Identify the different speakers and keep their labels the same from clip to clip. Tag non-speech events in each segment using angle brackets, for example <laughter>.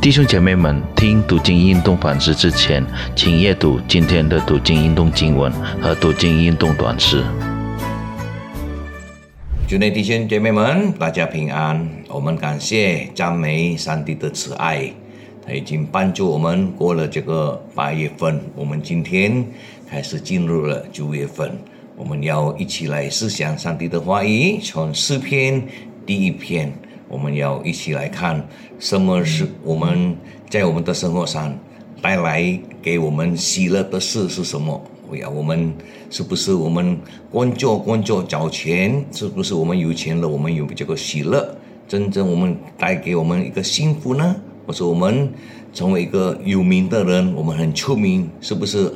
Speaker 1: 弟兄姐妹们，听读经运动反思之前，请阅读今天的读经运动经文和读经运动短诗。
Speaker 2: 主内弟兄姐妹们，大家平安。我们感谢赞美上帝的慈爱，他已经帮助我们过了这个八月份。我们今天开始进入了九月份，我们要一起来思想上帝的话语，从诗篇第一篇。我们要一起来看，什么是我们在我们的生活上带来给我们喜乐的事是什么？哎呀，我们是不是我们工作工作找钱？是不是我们有钱了，我们有这个喜乐？真正我们带给我们一个幸福呢？或者我们成为一个有名的人，我们很出名，是不是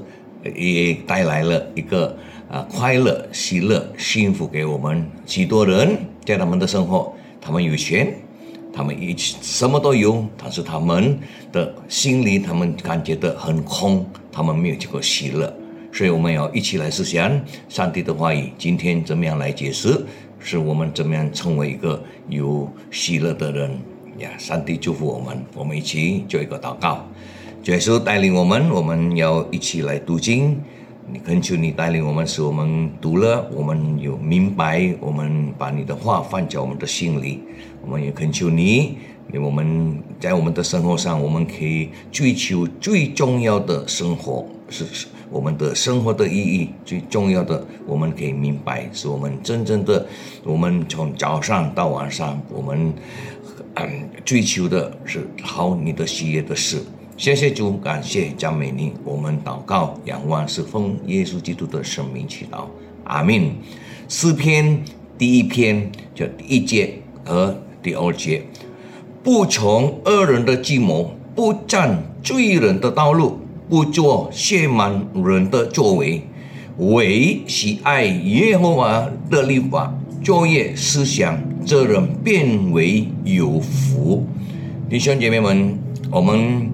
Speaker 2: 也带来了一个啊快乐、喜乐、幸福给我们？许多人在他们的生活。他们有钱，他们一什么都有，但是他们的心里，他们感觉到很空，他们没有这个喜乐。所以我们要一起来思想上帝的话语，今天怎么样来解释，是我们怎么样成为一个有喜乐的人呀？上帝祝福我们，我们一起做一个祷告，耶稣带领我们，我们要一起来读经。你恳求你带领我们，使我们读了，我们有明白，我们把你的话放在我们的心里。我们也恳求你，我们在我们的生活上，我们可以追求最重要的生活，是我们的生活的意义。最重要的，我们可以明白，是我们真正的，我们从早上到晚上，我们嗯追求的是好你的喜悦的事。谢谢主，感谢张美丽。我们祷告，仰望是奉耶稣基督的生命祈祷，阿门。诗篇第一篇就第一节和第二节，不从恶人的计谋，不占罪人的道路，不做亵慢人的作为，唯喜爱耶和华的律法，作业思想，这人变为有福。弟兄姐妹们，我们。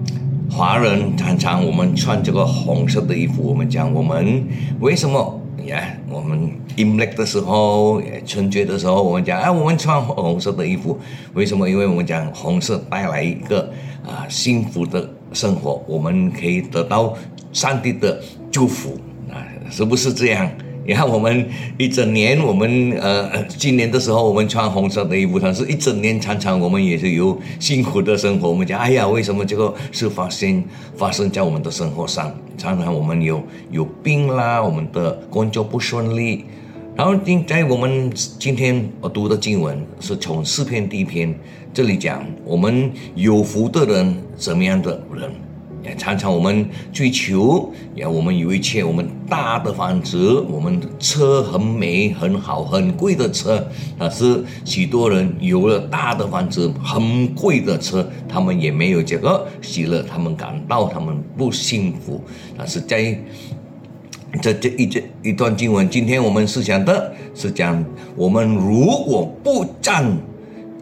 Speaker 2: 华人常常我们穿这个红色的衣服，我们讲我们为什么呀？我们 in black 的时候，春节的时候，我们讲哎，我们穿红色的衣服，为什么？因为我们讲红色带来一个啊幸福的生活，我们可以得到上帝的祝福啊，是不是这样？你看，我们一整年，我们呃，今年的时候，我们穿红色的衣服，但是一整年常常我们也是有辛苦的生活。我们讲，哎呀，为什么这个是发生发生在我们的生活上？常常我们有有病啦，我们的工作不顺利。然后今在我们今天我读的经文是从四篇第一篇这里讲，我们有福的人怎么样的人？常常我们追求，呀，我们有一切，我们大的房子，我们车很美很好，很贵的车。但是许多人有了大的房子，很贵的车，他们也没有这个喜乐，他们感到他们不幸福。但是在这这一这一段经文，今天我们思想的是讲，我们如果不站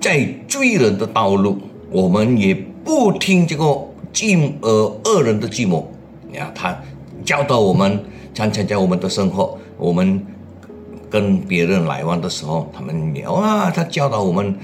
Speaker 2: 在罪人的道路，我们也不听这个。寂呃恶人的寂寞，你看他教导我们，常常在我们的生活，我们跟别人来往的时候，他们聊啊，他教导我们，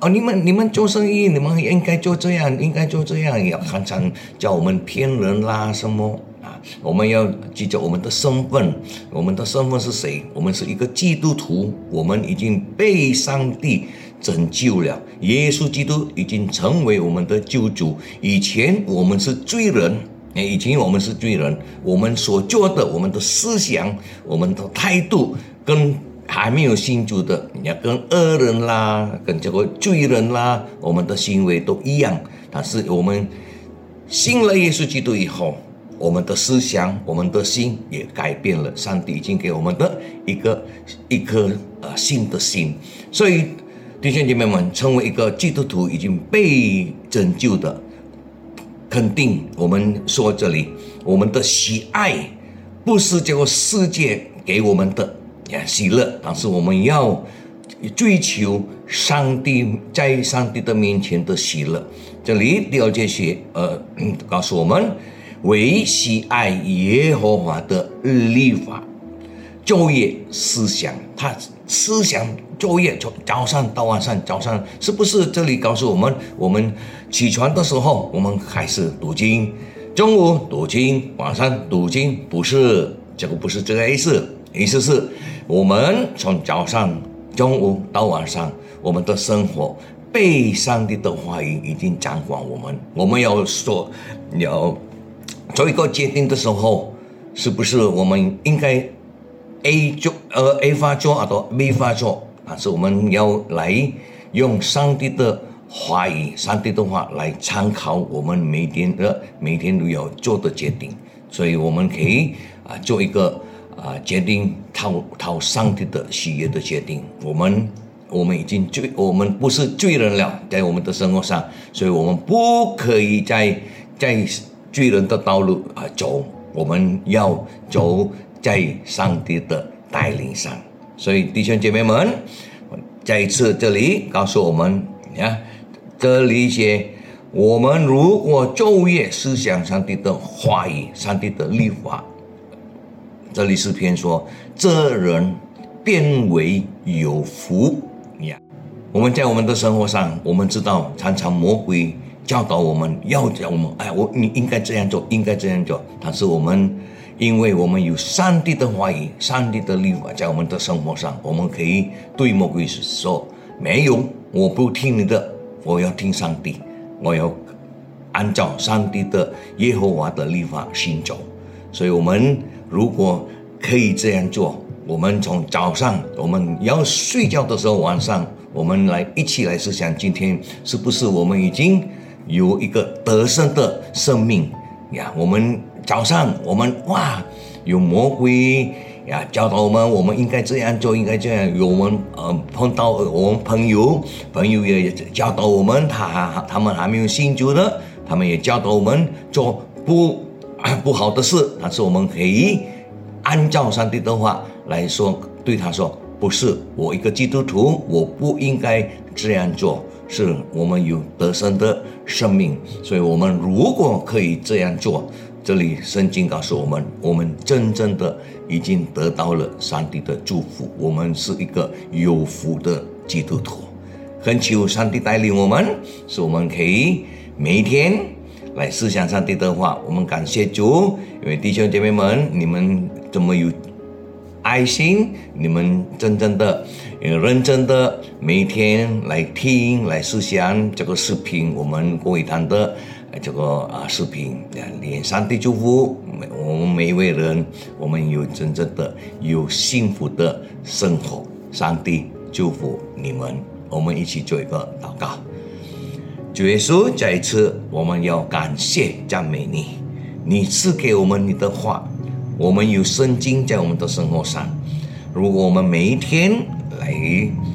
Speaker 2: 哦，你们你们做生意，你们应该做这样，应该做这样，也常常叫我们骗人啦什么啊，我们要记住我们的身份，我们的身份是谁？我们是一个基督徒，我们已经被上帝。拯救了，耶稣基督已经成为我们的救主。以前我们是罪人，以前我们是罪人，我们所做的、我们的思想、我们的态度，跟还没有信主的，你要跟恶人啦，跟这个罪人啦，我们的行为都一样。但是我们信了耶稣基督以后，我们的思想、我们的心也改变了。上帝已经给我们的一个一颗呃新的心，所以。弟兄姐妹们，成为一个基督徒已经被拯救的，肯定我们说这里，我们的喜爱不是这个世界给我们的喜乐，但是我们要追求上帝在上帝的面前的喜乐。这里第二节写，呃，告诉我们，唯喜爱耶和华的律法，昼夜思想，他思想昼夜从早上到晚上，早上是不是这里告诉我们，我们起床的时候我们开始读经，中午读经，晚上读经？不是，这个不是这个意思，意思是我们从早上、中午到晚上，我们的生活被上帝的话语已经掌管我们，我们要说要做一个决定的时候，是不是我们应该 A 做呃 A 发做，或者 B 发做？但是我们要来用上帝的话语、上帝的话来参考我们每天的每天都要做的决定，所以我们可以啊做一个啊决定，讨讨上帝的喜悦的决定。我们我们已经罪，我们不是罪人了，在我们的生活上，所以我们不可以在在罪人的道路啊走，我们要走在上帝的带领上。所以弟兄姐妹们，再一次这里告诉我们呀，这里写我们如果昼夜思想上帝的话语、上帝的律法，这里是篇说，这人变为有福呀。我们在我们的生活上，我们知道常常魔鬼教导我们要讲我们，哎，我你应该这样做，应该这样做，但是我们。因为我们有上帝的话语、上帝的律法在我们的生活上，我们可以对魔鬼说：“没有，我不听你的，我要听上帝，我要按照上帝的耶和华的律法行走。”所以，我们如果可以这样做，我们从早上我们要睡觉的时候，晚上我们来一起来思想，今天是不是我们已经有一个得胜的生命呀？我们。早上我们哇，有魔鬼呀教导我们，我们应该这样做，应该这样。有我们呃碰到我们朋友，朋友也教导我们，他他们还没有信主的，他们也教导我们做不 <coughs> 不好的事。但是我们可以按照上帝的话来说，对他说：“不是我一个基督徒，我不应该这样做。是我们有得胜的生命，所以我们如果可以这样做。”这里圣经告诉我们，我们真正的已经得到了上帝的祝福，我们是一个有福的基督徒。恳求上帝带领我们，使我们可以每天来思想上帝的话。我们感谢主，因为弟兄姐妹们，你们这么有爱心，你们真正的、认真的每天来听、来思想这个视频，我们国语堂的。这个啊视频，连上帝祝福我们每一位人，我们有真正的有幸福的生活。上帝祝福你们，我们一起做一个祷告。主耶稣，再一次我们要感谢赞美你，你赐给我们你的话，我们有圣经在我们的生活上。如果我们每一天来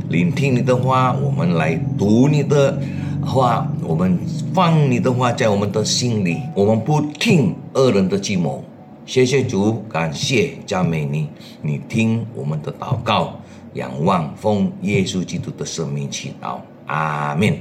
Speaker 2: 聆听你的话，我们来读你的。话，我们放你的话在我们的心里，我们不听恶人的计谋。谢谢主，感谢赞美你，你听我们的祷告，仰望奉耶稣基督的生命祈祷，阿门。